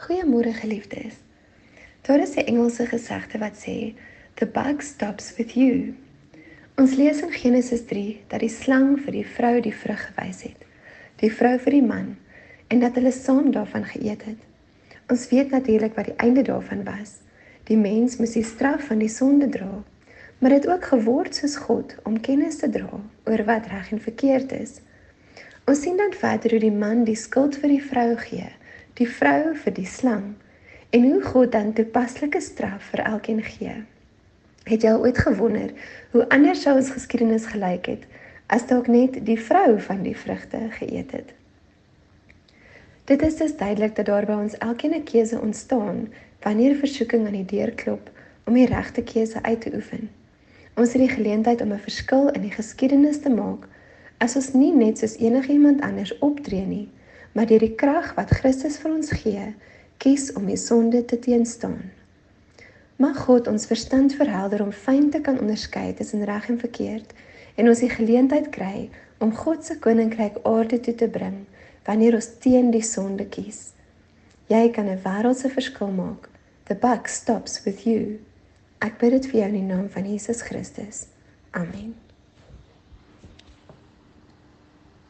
Goeiemôre geliefdes. Daar is 'n Engelse gesegde wat sê, "The bug stops with you." Ons lees in Genesis 3 dat die slang vir die vrou die vrug gewys het, die vrou vir die man, en dat hulle saam daarvan geëet het. Ons weet natuurlik wat die einde daarvan was. Die mens moes die straf van die sonde dra, maar dit ook geword soos God om kennis te dra oor wat reg en verkeerd is. Ons sien dan verder hoe die man die skuld vir die vrou gee die vrou vir die slang en hoe God dan toepaslike straf vir elkeen gee. Het jy al ooit gewonder hoe anders sou ons geskiedenis gelyk het as dalk net die vrou van die vrugte geëet het? Dit is dus duidelik dat daar by ons elkeen 'n keuse ontstaan wanneer versoeking aan die deur klop om die regte keuse uit te oefen. Ons het die geleentheid om 'n verskil in die geskiedenis te maak as ons nie net soos enigiemand anders optree nie, maar deur die krag wat Christus vir ons gee, kies om die sonde te teenstaan. Mag God ons verstand verhelder om fyn te kan onderskei tussen reg en verkeerd en ons die geleentheid kry om God se koninkryk aarde toe te bring wanneer ons teen die sonde kies. Jy kan 'n wêreldse verskil maak. The buck stops with you. Ek bid dit vir jou in die naam van Jesus Christus. Amen.